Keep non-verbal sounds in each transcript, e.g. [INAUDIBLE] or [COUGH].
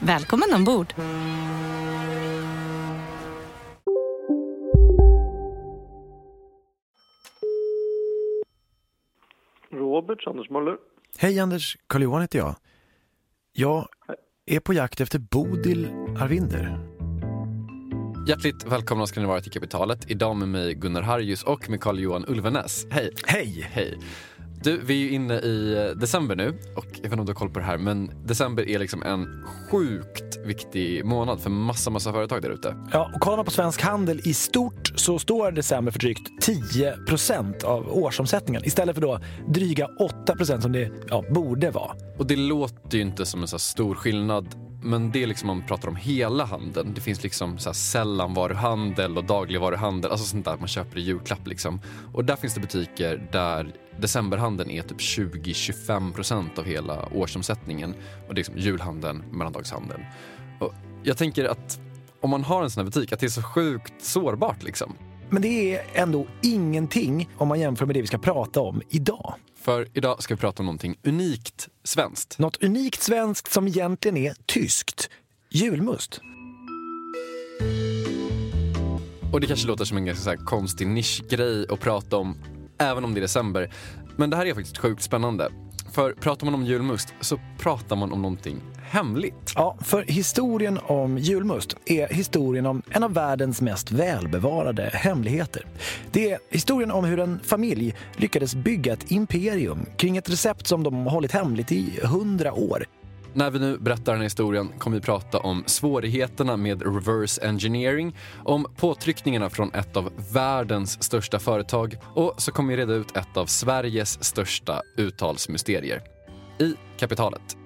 Välkommen ombord! Robert Anders Möller. Hej Anders, Carl-Johan heter jag. Jag är på jakt efter Bodil Arvinder. Hjärtligt välkomna ska ni vara till Kapitalet. Idag med mig Gunnar Harjus och med Carl-Johan Ulvenes. Hej! Hej! Hej! Du, vi är ju inne i december nu och jag vet inte om du har koll på det här men december är liksom en sjukt viktig månad för massa, massa företag där ute. Ja, och kollar man på Svensk Handel i stort så står december för drygt 10% av årsomsättningen istället för då dryga 8% som det ja, borde vara. Och det låter ju inte som en så stor skillnad men det är liksom om man pratar om hela handeln. Det finns liksom så här sällanvaruhandel och dagligvaruhandel, alltså sånt där man köper i julklapp liksom. Och där finns det butiker där decemberhandeln är typ 20-25% av hela årsomsättningen. Och det är liksom julhandeln, mellandagshandeln. Och jag tänker att om man har en sån här butik, att det är så sjukt sårbart liksom. Men det är ändå ingenting om man jämför med det vi ska prata om idag. För idag ska vi prata om någonting unikt svenskt. Något unikt svenskt som egentligen är tyskt. Julmust. Och det kanske låter som en ganska konstig nischgrej att prata om, även om det är december. Men det här är faktiskt sjukt spännande. För pratar man om julmust så pratar man om någonting hemligt. Ja, för historien om julmust är historien om en av världens mest välbevarade hemligheter. Det är historien om hur en familj lyckades bygga ett imperium kring ett recept som de hållit hemligt i hundra år. När vi nu berättar den här historien kommer vi prata om svårigheterna med reverse engineering, om påtryckningarna från ett av världens största företag och så kommer vi reda ut ett av Sveriges största uttalsmysterier. I Kapitalet.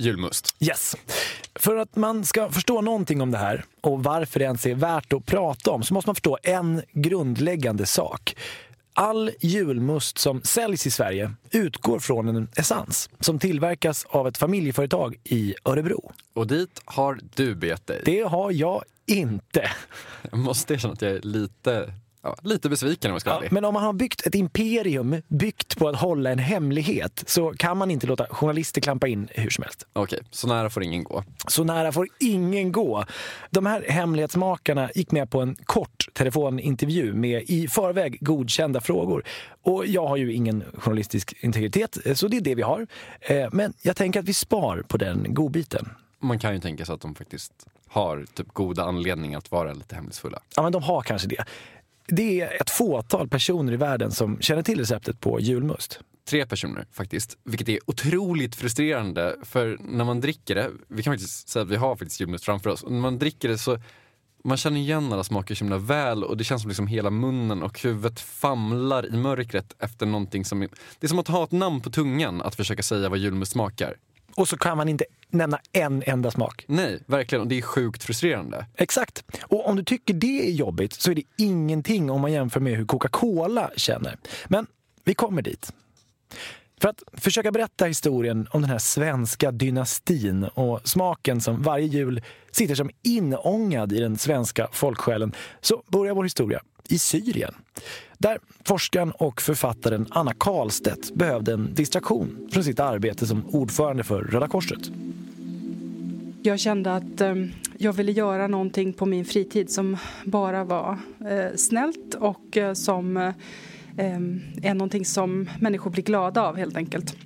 julmust. Yes. För att man ska förstå någonting om det här och varför det ens är värt att prata om så måste man förstå en grundläggande sak. All julmust som säljs i Sverige utgår från en essens som tillverkas av ett familjeföretag i Örebro. Och dit har du begett dig. Det har jag inte. Jag måste erkänna att jag är lite, ja, lite besviken om jag ska vara Ja, men om man har byggt ett imperium byggt på att hålla en hemlighet så kan man inte låta journalister klampa in hur som helst. Okej, så nära får ingen gå. Så nära får ingen gå. De här hemlighetsmakarna gick med på en kort telefonintervju med i förväg godkända frågor. Och jag har ju ingen journalistisk integritet, så det är det vi har. Eh, Men jag tänker att vi spar på den godbiten. Man kan ju tänka sig att de faktiskt har typ goda anledningar att vara lite hemlighetsfulla. Ja, men de har kanske det. Det är ett fåtal personer i världen som känner till receptet på julmust. Tre personer faktiskt, vilket är otroligt frustrerande. För när man dricker det, vi kan faktiskt säga att vi har faktiskt julmust framför oss. Och när man dricker det så man känner igen alla smaker så himla väl och det känns som liksom hela munnen och huvudet famlar i mörkret efter någonting som... är- Det är som att ha ett namn på tungan att försöka säga vad julmust smakar. Och så kan man inte nämna en enda smak. Nej, verkligen. Och det är sjukt frustrerande. Exakt. Och om du tycker det är jobbigt så är det ingenting om man jämför med hur Coca-Cola känner. Men vi kommer dit. För att försöka berätta historien om den här svenska dynastin och smaken som varje jul sitter som inångad i den svenska folksjälen så börjar vår historia i Syrien. Där forskaren och författaren Anna Karlstedt behövde en distraktion från sitt arbete som ordförande för Röda Korset. Jag kände att eh, jag ville göra någonting på min fritid som bara var eh, snällt och eh, som eh, eh är någonting som människor blir glada av helt enkelt.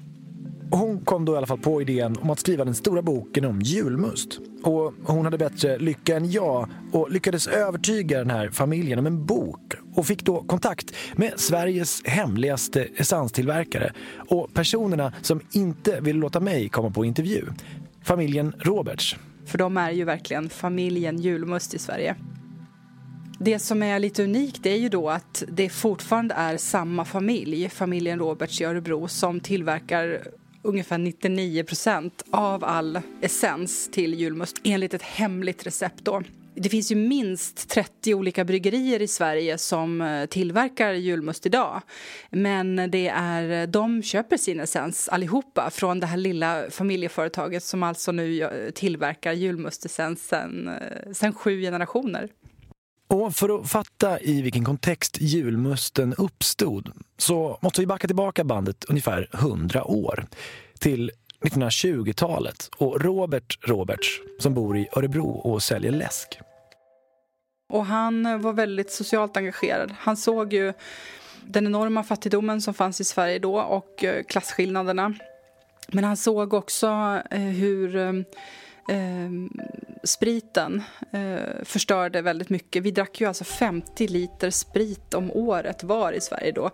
Hon kom då i alla fall på idén om att skriva den stora boken om julmust. Och hon hade bättre lycka än jag och lyckades övertyga den här familjen om en bok och fick då kontakt med Sveriges hemligaste essenstillverkare och personerna som inte ville låta mig komma på intervju. Familjen Roberts. För de är ju verkligen familjen julmust i Sverige. Det som är lite unikt är ju då att det fortfarande är samma familj, familjen Roberts i Örebro, som tillverkar ungefär 99 procent av all essens till julmust enligt ett hemligt recept då. Det finns ju minst 30 olika bryggerier i Sverige som eh, tillverkar julmust idag. Men det är, eh, de köper sin essens allihopa från det här lilla familjeföretaget som alltså nu eh, tillverkar julmustessensen sen sju generationer. Och för att fatta i vilken kontext julmusten uppstod så måste vi backa tillbaka bandet ungefär 100 år till 1920-talet och Robert Roberts som bor i Örebro och säljer läsk. Och han var väldigt socialt engagerad. Han såg ju den enorma fattigdomen som fanns i Sverige då och eh, klasskillnaderna. Men han såg också eh, hur eh, eh, spriten eh, förstörde väldigt mycket. Vi drack ju alltså 50 liter sprit om året var i Sverige då.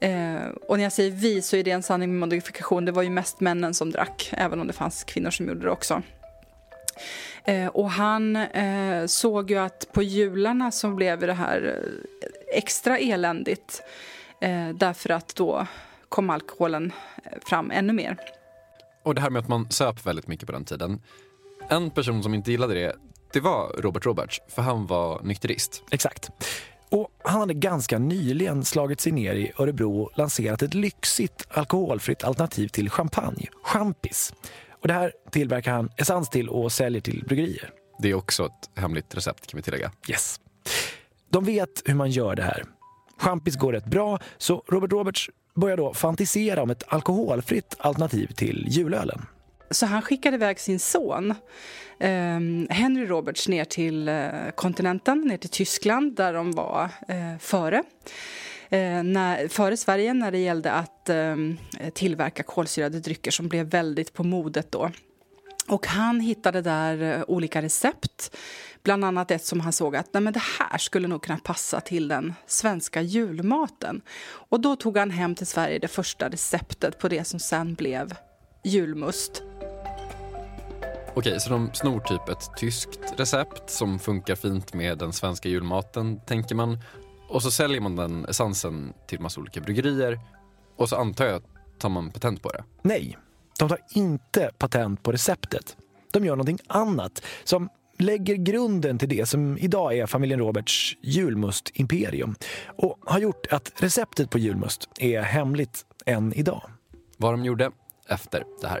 Eh, och när jag säger vi så är det en sanning med modifikation. Det var ju mest männen som drack, även om det fanns kvinnor som gjorde det också. Eh, och han eh, såg ju att på jularna så blev det här eh, extra eländigt eh, därför att då kom alkoholen eh, fram ännu mer. Och det här med att man söp väldigt mycket på den tiden. En person som inte gillade det, det var Robert Roberts, för han var nykterist. Exakt. Och han hade ganska nyligen slagit sig ner i Örebro och lanserat ett lyxigt alkoholfritt alternativ till champagne, champis. Och det här tillverkar han essens till och säljer till bryggerier. Det är också ett hemligt recept kan vi tillägga. Yes. De vet hur man gör det här. Champis går rätt bra, så Robert Roberts börjar då fantisera om ett alkoholfritt alternativ till julölen. Så han skickade iväg sin son eh, Henry Roberts ner till eh, kontinenten, ner till Tyskland där de var eh, före. Eh, när, före Sverige när det gällde att eh, tillverka kolsyrade drycker som blev väldigt på modet då. Och han hittade där eh, olika recept, bland annat ett som han såg att Nej, men det här skulle nog kunna passa till den svenska julmaten. Och då tog han hem till Sverige det första receptet på det som sen blev julmust. Okej, så de snor typ ett tyskt recept som funkar fint med den svenska julmaten, tänker man. Och så säljer man den essensen till massa olika bryggerier. Och så antar jag att tar man patent på det. Nej, de tar inte patent på receptet. De gör någonting annat som lägger grunden till det som idag är familjen Roberts julmustimperium och har gjort att receptet på julmust är hemligt än idag. Vad de gjorde efter det här.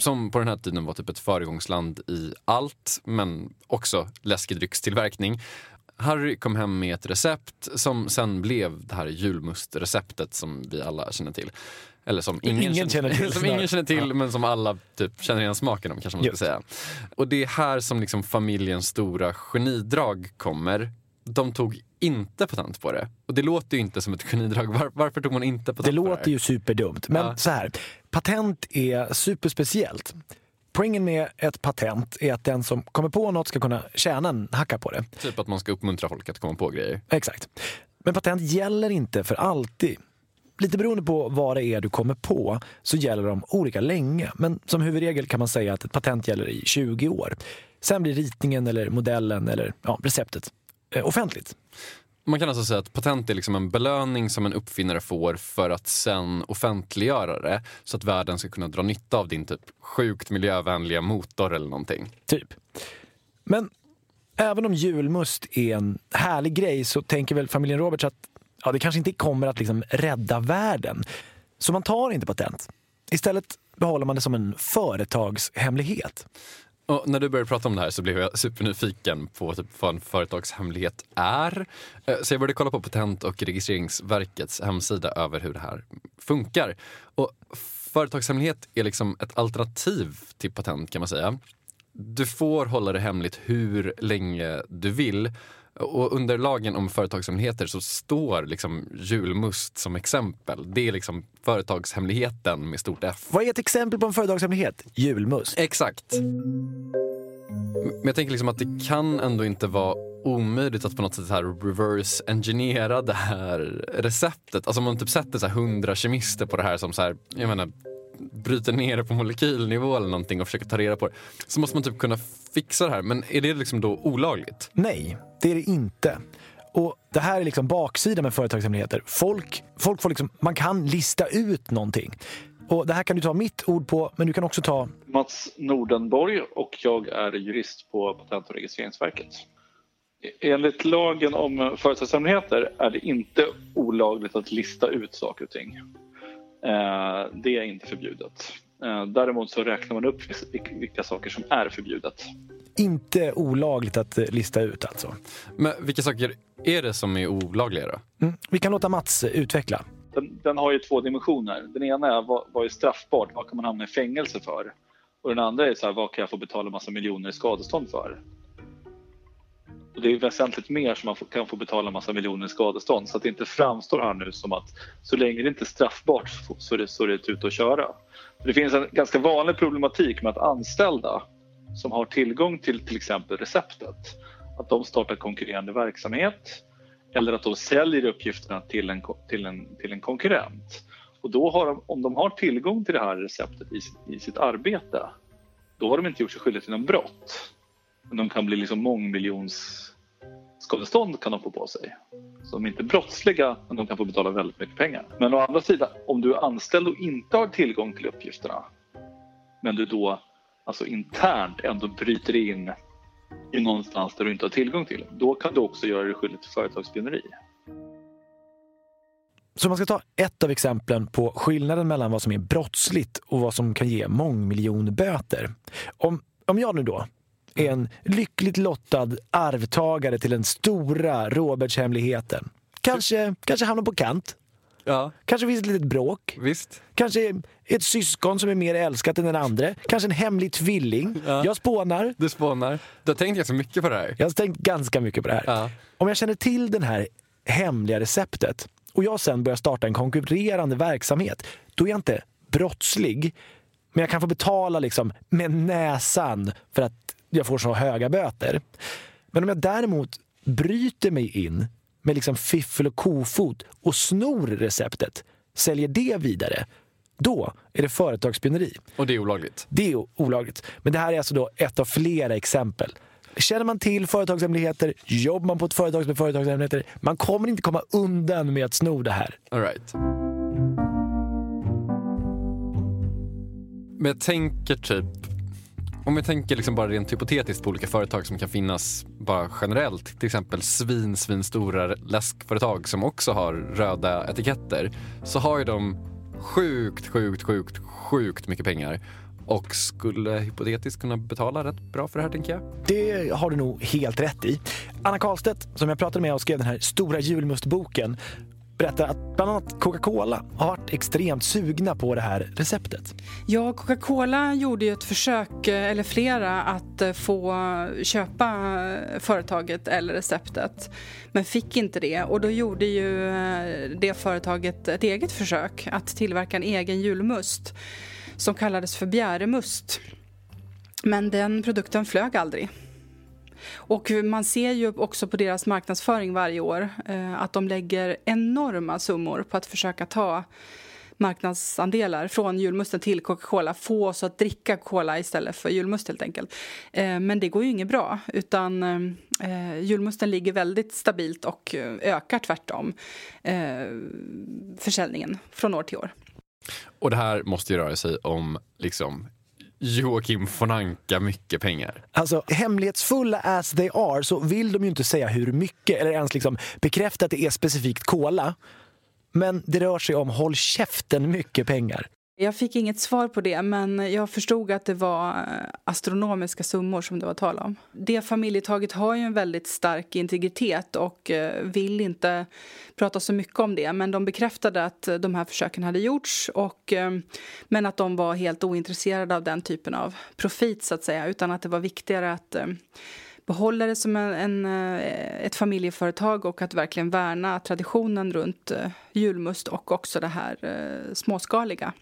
som på den här tiden var typ ett föregångsland i allt, men också läskedryckstillverkning. Harry kom hem med ett recept som sen blev det här julmustreceptet som vi alla känner till. Eller som ingen, ingen känner, till. [LAUGHS] som ingen känner till ja. men som alla typ känner igen smaken om kanske man ska säga. Och det är här som liksom familjens stora genidrag kommer. De tog inte patent på det. Och det låter ju inte som ett genidrag. Var, varför tog man inte patent det på det? Det låter ju superdumt. Men ja. så här, patent är superspeciellt. Poängen med ett patent är att den som kommer på något ska kunna tjäna en hacka på det. Typ att man ska uppmuntra folk att komma på grejer. Exakt. Men patent gäller inte för alltid. Lite beroende på vad det är du kommer på så gäller de olika länge. Men som huvudregel kan man säga att ett patent gäller i 20 år. Sen blir ritningen eller modellen eller ja, receptet offentligt. Man kan alltså säga att patent är liksom en belöning som en uppfinnare får för att sen offentliggöra det så att världen ska kunna dra nytta av din typ sjukt miljövänliga motor eller någonting. Typ. Men även om julmust är en härlig grej så tänker väl familjen Roberts att ja, det kanske inte kommer att liksom rädda världen. Så man tar inte patent. Istället behåller man det som en företagshemlighet. Och när du började prata om det här så blev jag supernyfiken på typ vad en företagshemlighet är. Eh, så jag började kolla på Patent och registreringsverkets hemsida över hur det här funkar. Och företagshemlighet är liksom ett alternativ till patent kan man säga. du får hålla det hemligt hur länge du vill. Och under lagen om företagshemligheter så står liksom julmust som exempel. Det är liksom företagshemligheten med stort F. Vad är ett exempel på en företagshemlighet? Julmust. Exakt. Men jag tänker liksom att det kan ändå inte vara omöjligt att på något sätt här reverse engineera det här receptet. Alltså om man typ sätter så här 100 kemister på det här som så här, jag menar, bryter ner det på molekylnivå eller någonting och försöker ta reda på det. Så måste man typ kunna fixa det här. Men är det liksom då olagligt? Nej, det är det inte. Och Det här är liksom baksidan med företagshemligheter. Folk, folk får liksom, man kan lista ut någonting. Och Det här kan du ta mitt ord på, men du kan också ta... Mats Nordenborg och jag är jurist på Patent och registreringsverket. Enligt lagen om företagshemligheter är det inte olagligt att lista ut saker och ting. Eh, det är inte förbjudet. Eh, däremot så räknar man upp vilka saker som är förbjudet. Inte olagligt att eh, lista ut alltså? Men vilka saker är det som är olagliga då? Mm. Vi kan låta Mats utveckla. Den, den, har ju två dimensioner. Den ena är vad, vad är straffbart? Vad kan man hamna i fängelse för? Och den andra är så här, vad kan jag få betala massa miljoner i skadestånd för? Och det är väsentligt mer som man kan få betala massa miljoner i skadestånd så att det inte framstår här nu som att så länge det inte är straffbart så är det, så är det ute att köra. Det finns en ganska vanlig problematik med att anställda som har tillgång till till exempel receptet, att de startar konkurrerande verksamhet eller att de säljer uppgifterna till en, till en, till en konkurrent. Och då har de, om de har tillgång till det här receptet i, i sitt arbete, då har de inte gjort sig skyldiga till någon brott. Men de kan bli liksom mångmiljons skadestånd kan de få på sig. Som inte är brottsliga, men de kan få betala väldigt mycket pengar. Men å andra sidan, om du är anställd och inte har tillgång till uppgifterna, men du då alltså internt ändå bryter in i någonstans där du inte har tillgång till, då kan du också göra dig skyldig till företagsspioneri. Så man ska ta ett av exemplen på skillnaden mellan vad som är brottsligt och vad som kan ge mångmiljonböter. Om, om jag nu då är en lyckligt lottad arvtagare till den stora Robertshemligheten. Kanske, kanske hamnar på kant. Ja. Kanske finns ett litet bråk. Visst. Kanske ett syskon som är mer älskat än den andra. Kanske en hemlig tvilling. Ja. Jag spånar. Du spånar. Du har tänkt ganska mycket på det här. Jag har tänkt ganska mycket på det här. Ja. Om jag känner till det här hemliga receptet och jag sen börjar starta en konkurrerande verksamhet, då är jag inte brottslig. Men jag kan få betala liksom med näsan för att jag får så höga böter. Men om jag däremot bryter mig in med liksom fiffel och kofot och snor receptet, säljer det vidare, då är det företagsspioneri. Och det är olagligt? Det är olagligt. Men det här är alltså då ett av flera exempel. Känner man till företagshemligheter, jobbar man på ett företag med företagshemligheter, man kommer inte komma undan med att sno det här. All right. Men jag tänker typ om vi tänker liksom bara rent hypotetiskt på olika företag som kan finnas bara generellt. Till exempel svin, svinstora läskföretag som också har röda etiketter. Så har ju de sjukt, sjukt, sjukt, sjukt mycket pengar och skulle hypotetiskt kunna betala rätt bra för det här tänker jag. Det har du nog helt rätt i. Anna Karlstedt, som jag pratade med och skrev den här stora julmustboken, berättar att bland annat Coca-Cola har varit extremt sugna på det här receptet. Ja, Coca-Cola gjorde ju ett försök, eh, eller flera, att eh, få köpa eh, företaget eller receptet, men fick inte det. Och då gjorde ju det företaget ett eget försök att tillverka en egen julmust som kallades för bjäremust. Men den produkten flög aldrig. Och man ser ju också på deras marknadsföring varje år eh, att de lägger enorma summor på att försöka ta marknadsandelar från julmusten till Coca-Cola. Få oss att dricka cola istället för julmust helt enkelt. Eh, men det går ju inget bra utan eh, eh julmusten ligger väldigt stabilt och eh, ökar tvärtom eh, försäljningen från år till år. Och det här måste ju röra sig om liksom Joakim von Anka mycket pengar. Alltså hemlighetsfulla as they are så vill de ju inte säga hur mycket eller ens liksom bekräfta att det är specifikt kola. Men det rör sig om håll käften mycket pengar. Jag fick inget svar på det, men jag förstod att det var eh, astronomiska summor som det var tal om. Det familjetaget har ju en väldigt stark integritet och eh, vill inte prata så mycket om det. Men de bekräftade att de här försöken hade gjorts, och, eh, men att de var helt ointresserade av den typen av profit, så att säga. Utan att det var viktigare att behålla det som en, en, ett familjeföretag och att verkligen värna traditionen runt julmust och också det här småskaliga.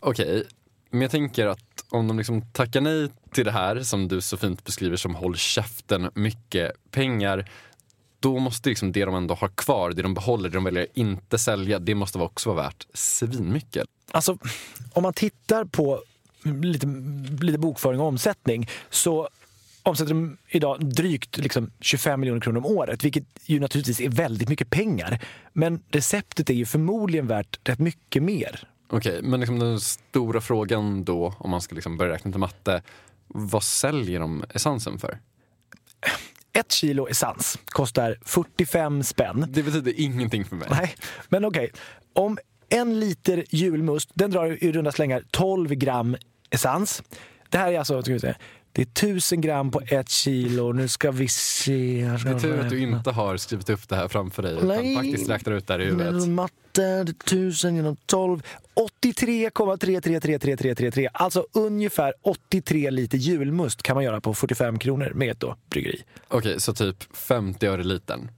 Okej, men jag tänker att om de liksom tackar nej till det här som du så fint beskriver som håll käften, mycket pengar då måste liksom det de ändå har kvar, det de behåller, det de väljer att inte sälja, det måste också vara värt svinmycket. Alltså, om man tittar på lite, lite bokföring och omsättning så omsätter de idag drygt liksom 25 miljoner kronor om året, vilket ju naturligtvis är väldigt mycket pengar. Men receptet är ju förmodligen värt rätt mycket mer. Okej, men liksom den stora frågan då, om man ska liksom börja räkna till matte. Vad säljer de essensen för? Ett kilo essens kostar 45 spänn. Det betyder ingenting för mig. Nej, men okej. Okay. Om en liter julmust, den drar i runda slängar 12 gram essens. Det här är alltså, ska vi säga, det är tusen gram på ett kilo. Nu ska vi se. Det är tur att du inte har skrivit upp det här framför dig utan faktiskt räknar ut det här i huvudet. Matte, tusen genom tolv. 83,333333. Alltså ungefär 83 liter julmust kan man göra på 45 kronor med ett då, bryggeri. Okej, så typ 50 öre litern?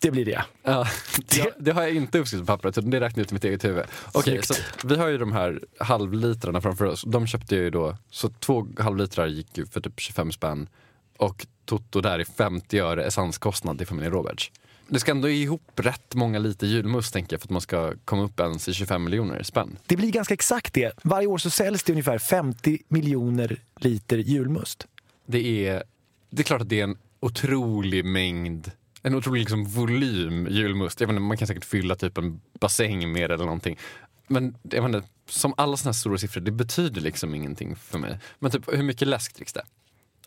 Det blir det. Ja, det, det har jag inte uppskrivet på pappret, det räknar ut i mitt eget huvud. Okej, så vi har ju de här halvlitrarna framför oss. De köpte jag ju då, så två halvlitrar gick ju för typ 25 spänn. Och Toto där är 50 öre essenskostnad till familjen Roberts. Det ska ändå ihop rätt många liter julmust tänker jag för att man ska komma upp ens i 25 miljoner spänn. Det blir ganska exakt det. Varje år så säljs det ungefär 50 miljoner liter julmust. Det är, det är klart att det är en otrolig mängd en otrolig liksom, volym julmust. Jag menar, man kan säkert fylla typ en bassäng med eller någonting. Men jag menar, som alla såna här stora siffror, det betyder liksom ingenting för mig. Men typ, hur mycket läsk dricks det?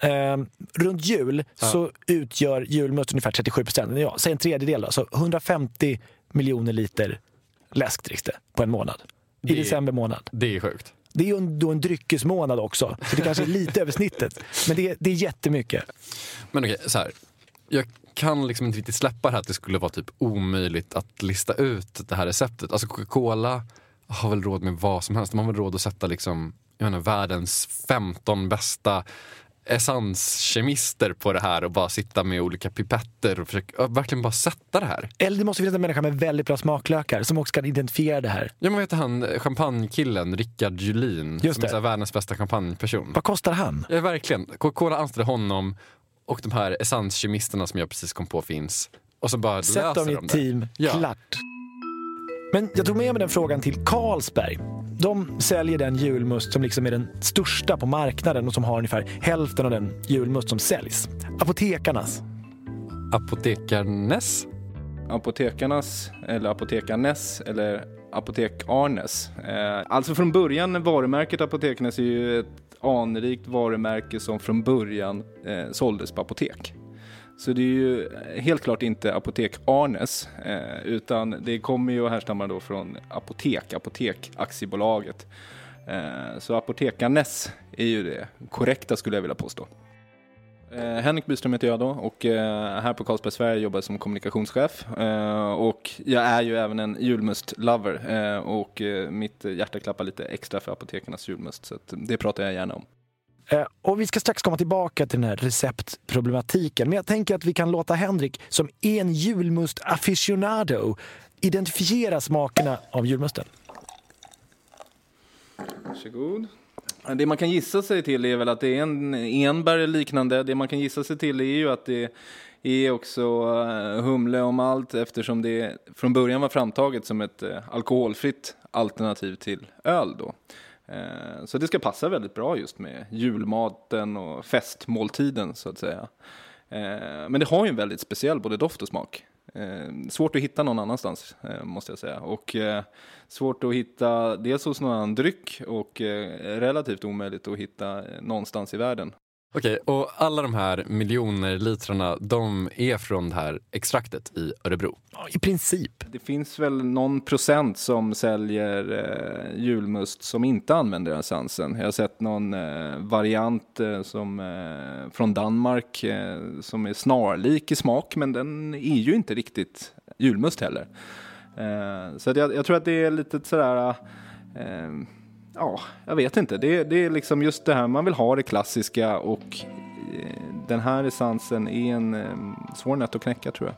Eh, runt jul ja. så utgör julmust ungefär 37 procent, ja, säg en tredjedel då, så 150 miljoner liter läsk dricks det på en månad. I det, december månad. Det är sjukt. Det är ju då en dryckesmånad också, så det kanske är lite över snittet. Men det, det är jättemycket. Men okej, så här. Jag kan liksom inte riktigt släppa det här att det skulle vara typ omöjligt att lista ut det här receptet. Alltså Coca-Cola har väl råd med vad som helst. De har väl råd att sätta liksom, jag menar, världens 15 bästa essenskemister på det här och bara sitta med olika pipetter och försöka, verkligen bara sätta det här. Eller det måste finnas en människa med väldigt bra smaklökar som också kan identifiera det här. Ja men vet han champagnekillen Rickard Julin Just som det. är världens bästa champagneperson. Vad kostar han? Ja verkligen. Coca-Cola anställde honom och de här essenskemisterna som jag precis kom på finns. Och så bara Sätt löser dem i ett team, ja. klart. Men jag tog med mig den frågan till Carlsberg. De säljer den julmust som liksom är den största på marknaden och som har ungefär hälften av den julmust som säljs. Apotekarnas. Apotekarnes? Apotekarnas, eller Apotekarnes, eller Apotek Arnes. Eh, alltså från början, varumärket Apotekarnes är ju ett anrikt varumärke som från början eh, såldes på apotek. Så det är ju helt klart inte Apotek Arnes, eh, utan det kommer ju att härstammar då från Apotek, Apotek aktiebolaget. Eh, så Apotekarnes är ju det korrekta skulle jag vilja påstå. Eh, Henrik Byström heter jag då och eh, här på Carlsberg Sverige jobbar jag som kommunikationschef. Eh, och jag är ju även en julmust-lover och mitt hjärta klappar lite extra för apotekarnas julmust så det pratar jag gärna om. Och vi ska strax komma tillbaka till den här receptproblematiken. Men jag tänker att vi kan låta Henrik, som är en julmust-aficionado, identifiera smakerna av julmusten. Varsågod. Det man kan gissa sig till är väl att det är en enbär eller liknande. Det man kan gissa sig till är ju att det är också eh, humle om allt eftersom det från början var framtaget som ett eh, alkoholfritt alternativ till öl då. Eh, så det ska passa väldigt bra just med julmaten och festmåltiden så att säga. Men det har ju en väldigt speciell både doft och smak. Eh, svårt att hitta någon annanstans eh, måste jag säga. Och eh, svårt att hitta dels hos någon annan dryck och eh, relativt omöjligt att hitta eh, någonstans i världen. Okej, och alla de här miljoner litrarna, de är från det här extraktet i Örebro? Ja, I princip. Det finns väl någon procent som säljer eh, julmust som inte använder essensen. Jag har sett någon eh, variant eh, som, eh, från Danmark eh, som är snarlik i smak, men den är ju inte riktigt julmust heller. Eh, så att jag, jag tror att det är lite sådär eh, ja, jag vet inte. Det, det är liksom just det här, man vill ha det klassiska och eh, den här essensen är en eh, svår nöt att knäcka tror jag.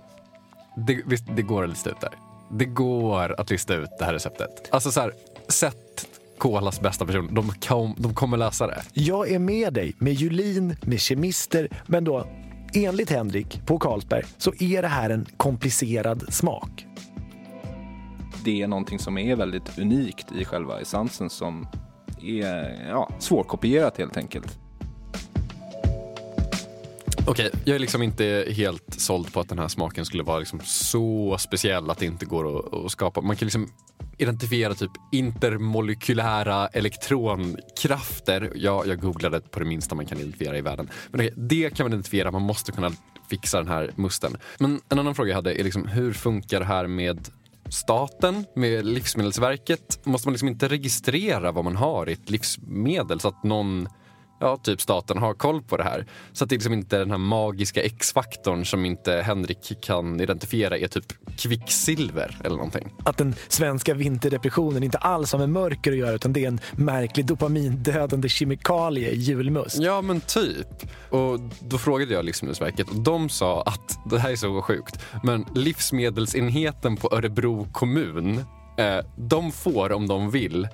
Det, visst, det går att lista ut där. Det går att lista ut det här receptet. Alltså så här, sätt Kolas bästa person. De, kom, de kommer läsa det. Jag är med dig med Julin, med kemister, men då enligt Henrik på Carlsberg så är det här en komplicerad smak. Det är någonting som är väldigt unikt i själva essensen som är ja, svårkopierat helt enkelt. Okej, jag är liksom inte helt såld på att den här smaken skulle vara liksom så speciell att det inte går att, att skapa. Man kan liksom identifiera typ intermolekylära elektronkrafter. Ja, jag googlade på det minsta man kan identifiera i världen. Men okay, det kan man identifiera, man måste kunna fixa den här musten. Men en annan fråga jag hade är liksom, hur funkar det här med staten, med Livsmedelsverket? Måste man liksom inte registrera vad man har i ett livsmedel så att någon ja, typ staten har koll på det här. Så att det liksom inte är den här magiska X-faktorn som inte Henrik kan identifiera är typ kvicksilver eller någonting. Att den svenska vinterdepressionen inte alls har med mörker att göra utan det är en märklig dopamindödande kemikalie i julmust. Ja men typ. Och då frågade jag Livsmedelsverket och de sa att, det här är så sjukt, men livsmedelsenheten på Örebro kommun, eh, de får om de vill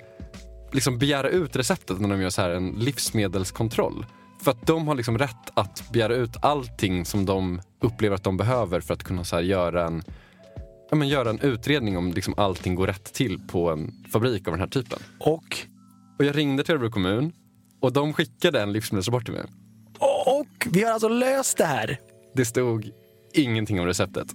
liksom begära ut receptet när de gör så här en livsmedelskontroll. För att de har liksom rätt att begära ut allting som de upplever att de behöver för att kunna så göra, en, ja, men göra en utredning om liksom allting går rätt till på en fabrik av den här typen. Och? Och jag ringde till Örebro kommun och de skickade en livsmedelsrapport till mig. Och vi har alltså löst det här! Det stod ingenting om receptet.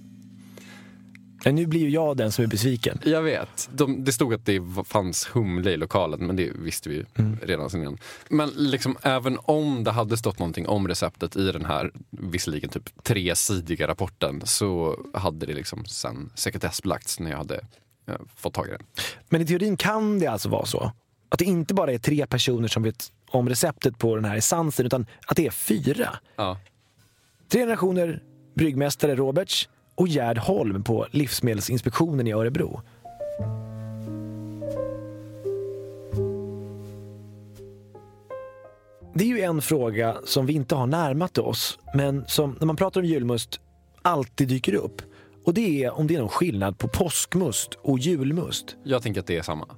Men nu blir ju jag den som är besviken. Jag vet. De, det stod att det fanns humle i lokalen, men det visste vi ju mm. redan sen innan. Men liksom, även om det hade stått någonting om receptet i den här visserligen typ tresidiga rapporten så hade det liksom sen sekretessbelagts när jag hade eh, fått tag i den. Men i teorin kan det alltså vara så att det inte bara är tre personer som vet om receptet på den här essensen utan att det är fyra. Ja. Tre generationer bryggmästare Roberts och Gerd Holm på Livsmedelsinspektionen i Örebro. Det är ju en fråga som vi inte har närmat oss, men som när man pratar om julmust alltid dyker upp. Och det är om det är någon skillnad på påskmust och julmust. Jag tänker att det är samma.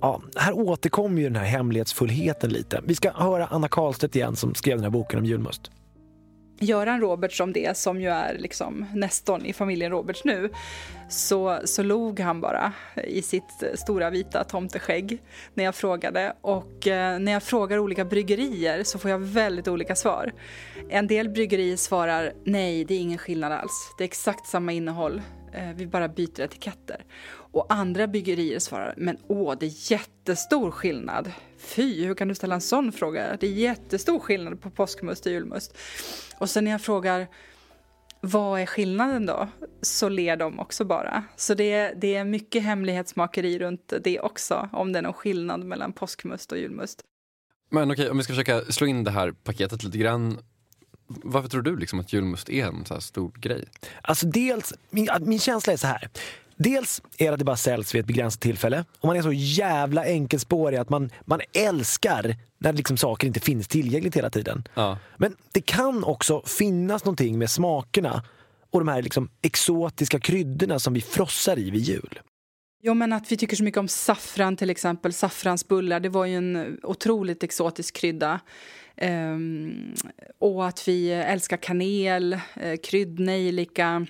Ja, här återkommer ju den här hemlighetsfullheten lite. Vi ska höra Anna Karlstedt igen som skrev den här boken om julmust. Göran Roberts om det, som ju är liksom nästan i familjen Roberts nu, så, så log han bara i sitt stora vita tomteskägg när jag frågade. Och eh, när jag frågar olika bryggerier så får jag väldigt olika svar. En del bryggerier svarar nej, det är ingen skillnad alls. Det är exakt samma innehåll. Eh, vi bara byter etiketter. Och andra byggerier svarar, men åh, det är jättestor skillnad. Fy, hur kan du ställa en sån fråga? Det är jättestor skillnad på påskmust och julmust. Och sen när jag frågar, vad är skillnaden då? Så ler de också bara. Så det är, det är mycket hemlighetsmakeri runt det också, om det är någon skillnad mellan påskmust och julmust. Men okej, om vi ska försöka slå in det här paketet lite grann. Varför tror du liksom att julmust är en så här stor grej? Alltså dels, min, min känsla är så här. Dels är det att det bara säljs vid ett begränsat tillfälle. Och man är så jävla enkelspårig att man, man älskar när liksom saker inte finns tillgängligt hela tiden. Ja. Men det kan också finnas någonting med smakerna och de här liksom exotiska kryddorna som vi frossar i vid jul. Jo, men att vi tycker så mycket om saffran till exempel. Saffransbullar, det var ju en otroligt exotisk krydda. Um, och att vi eh, älskar kanel, eh, kryddnejlika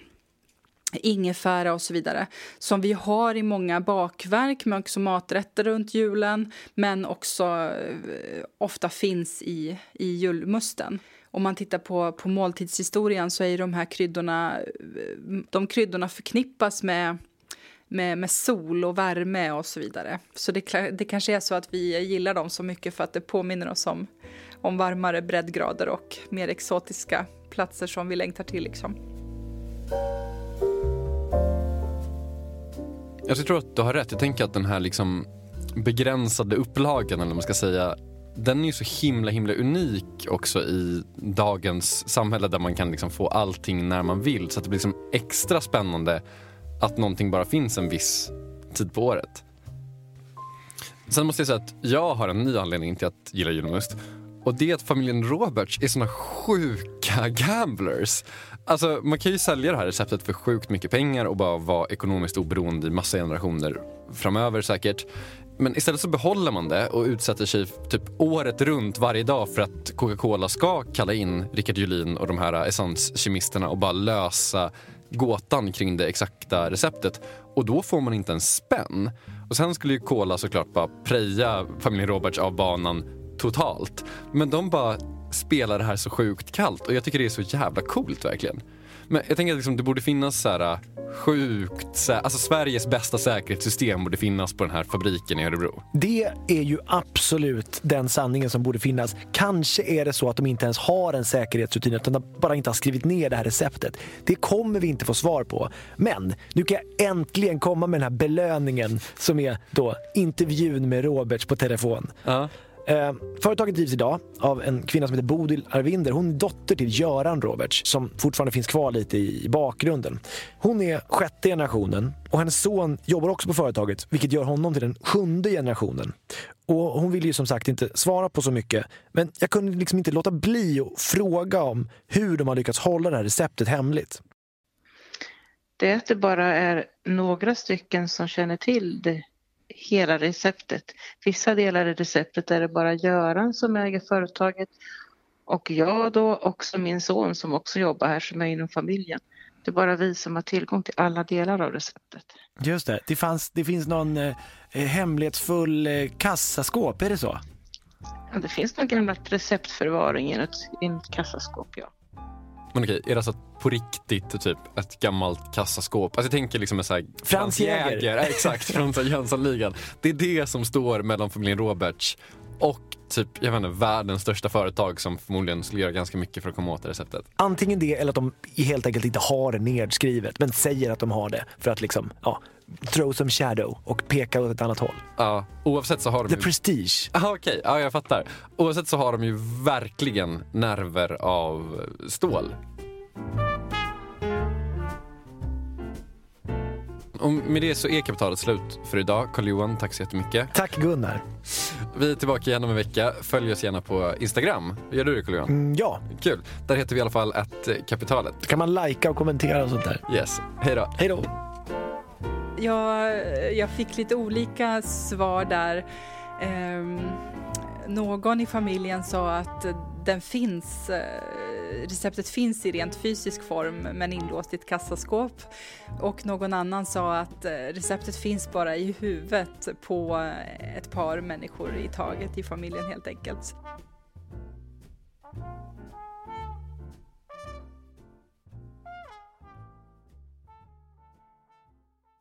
ingefära och så vidare. Som vi har i många bakverk, men också maträtter runt julen. Men också eh, ofta finns i, i julmusten. Om man tittar på, på måltidshistorien så är de här kryddorna, de kryddorna förknippas med med, med sol och värme och så vidare. Så det, det kanske är så att vi gillar dem så mycket för att det påminner oss om, om varmare breddgrader och mer exotiska platser som vi längtar till. Liksom. Jag tror att du har rätt. Jag tänker att den här liksom begränsade upplagan, eller man ska säga, den är ju så himla himla unik också i dagens samhälle där man kan liksom få allting när man vill. Så att det blir liksom extra spännande att någonting bara finns en viss tid på året. Sen måste jag säga att jag har en ny anledning till att gilla julmust. Och det är att familjen Roberts är såna sjuka [LAUGHS] gamblers. Alltså man kan ju sälja det här receptet för sjukt mycket pengar och bara vara ekonomiskt oberoende i massa generationer framöver säkert. Men istället så behåller man det och utsätter sig typ året runt varje dag för att Coca-Cola ska kalla in Rickard Julin och de här essenskemisterna och bara lösa gåtan kring det exakta receptet. Och då får man inte en spänn. Och sen skulle ju Cola såklart bara preja familjen Roberts av banan totalt. Men de bara spelar det här så sjukt kallt och jag tycker det är så jävla coolt verkligen. Men jag tänker att liksom, det borde finnas så här sjukt, alltså Sveriges bästa säkerhetssystem borde finnas på den här fabriken i Örebro. Det är ju absolut den sanningen som borde finnas. Kanske är det så att de inte ens har en säkerhetsrutin utan de bara inte har skrivit ner det här receptet. Det kommer vi inte få svar på. Men nu kan jag äntligen komma med den här belöningen som är då intervjun med Roberts på telefon. Ja. Eh, företaget drivs idag av en kvinna som heter Bodil Arvinder. Hon är dotter till Göran Roberts som fortfarande finns kvar lite i bakgrunden. Hon är sjätte generationen och hennes son jobbar också på företaget vilket gör honom till den sjunde generationen. Och Hon vill ju som sagt inte svara på så mycket men jag kunde liksom inte låta bli att fråga om hur de har lyckats hålla det här receptet hemligt. Det är att det bara är några stycken som känner till det hela receptet. Vissa delar i receptet är det bara Göran som äger företaget och jag då också min son som också jobbar här som är inom familjen. Det är bara vi som har tillgång till alla delar av receptet. Just det, det, fanns, det finns någon eh, hemlighetsfull eh, kassaskåp, är det så? Ja, det finns någon gammal receptförvaring i ett, i ett kassaskåp, ja. Men okej, är det alltså på riktigt typ ett gammalt kassaskåp? Alltså jag tänker liksom en så här Frans Jäger. Ja, exakt, [LAUGHS] från Jönssonligan. Det är det som står mellan familjen Roberts och typ, jag vet inte, världens största företag som förmodligen skulle göra ganska mycket för att komma åt det receptet. Antingen det eller att de helt enkelt inte har det nedskrivet men säger att de har det för att liksom, ja, throw some shadow och peka åt ett annat håll. Ja, oavsett så har de The ju... prestige. Ah, Okej, ja, jag fattar. Oavsett så har de ju verkligen nerver av stål. Och med det så är kapitalet slut för idag. Carl-Johan, tack så jättemycket. Tack Gunnar. Vi är tillbaka igen om en vecka. Följ oss gärna på Instagram. Gör du det Carl-Johan? Mm, ja. Kul. Där heter vi i alla fall att kapitalet. Då kan man lajka och kommentera och sånt där. Yes. Hej då. Hej då. Jag, jag fick lite olika svar där. Eh, någon i familjen sa att den finns, eh, receptet finns i rent fysisk form men inlåst i ett kassaskåp. Och någon annan sa att eh, receptet finns bara i huvudet på ett par människor i taget i familjen helt enkelt.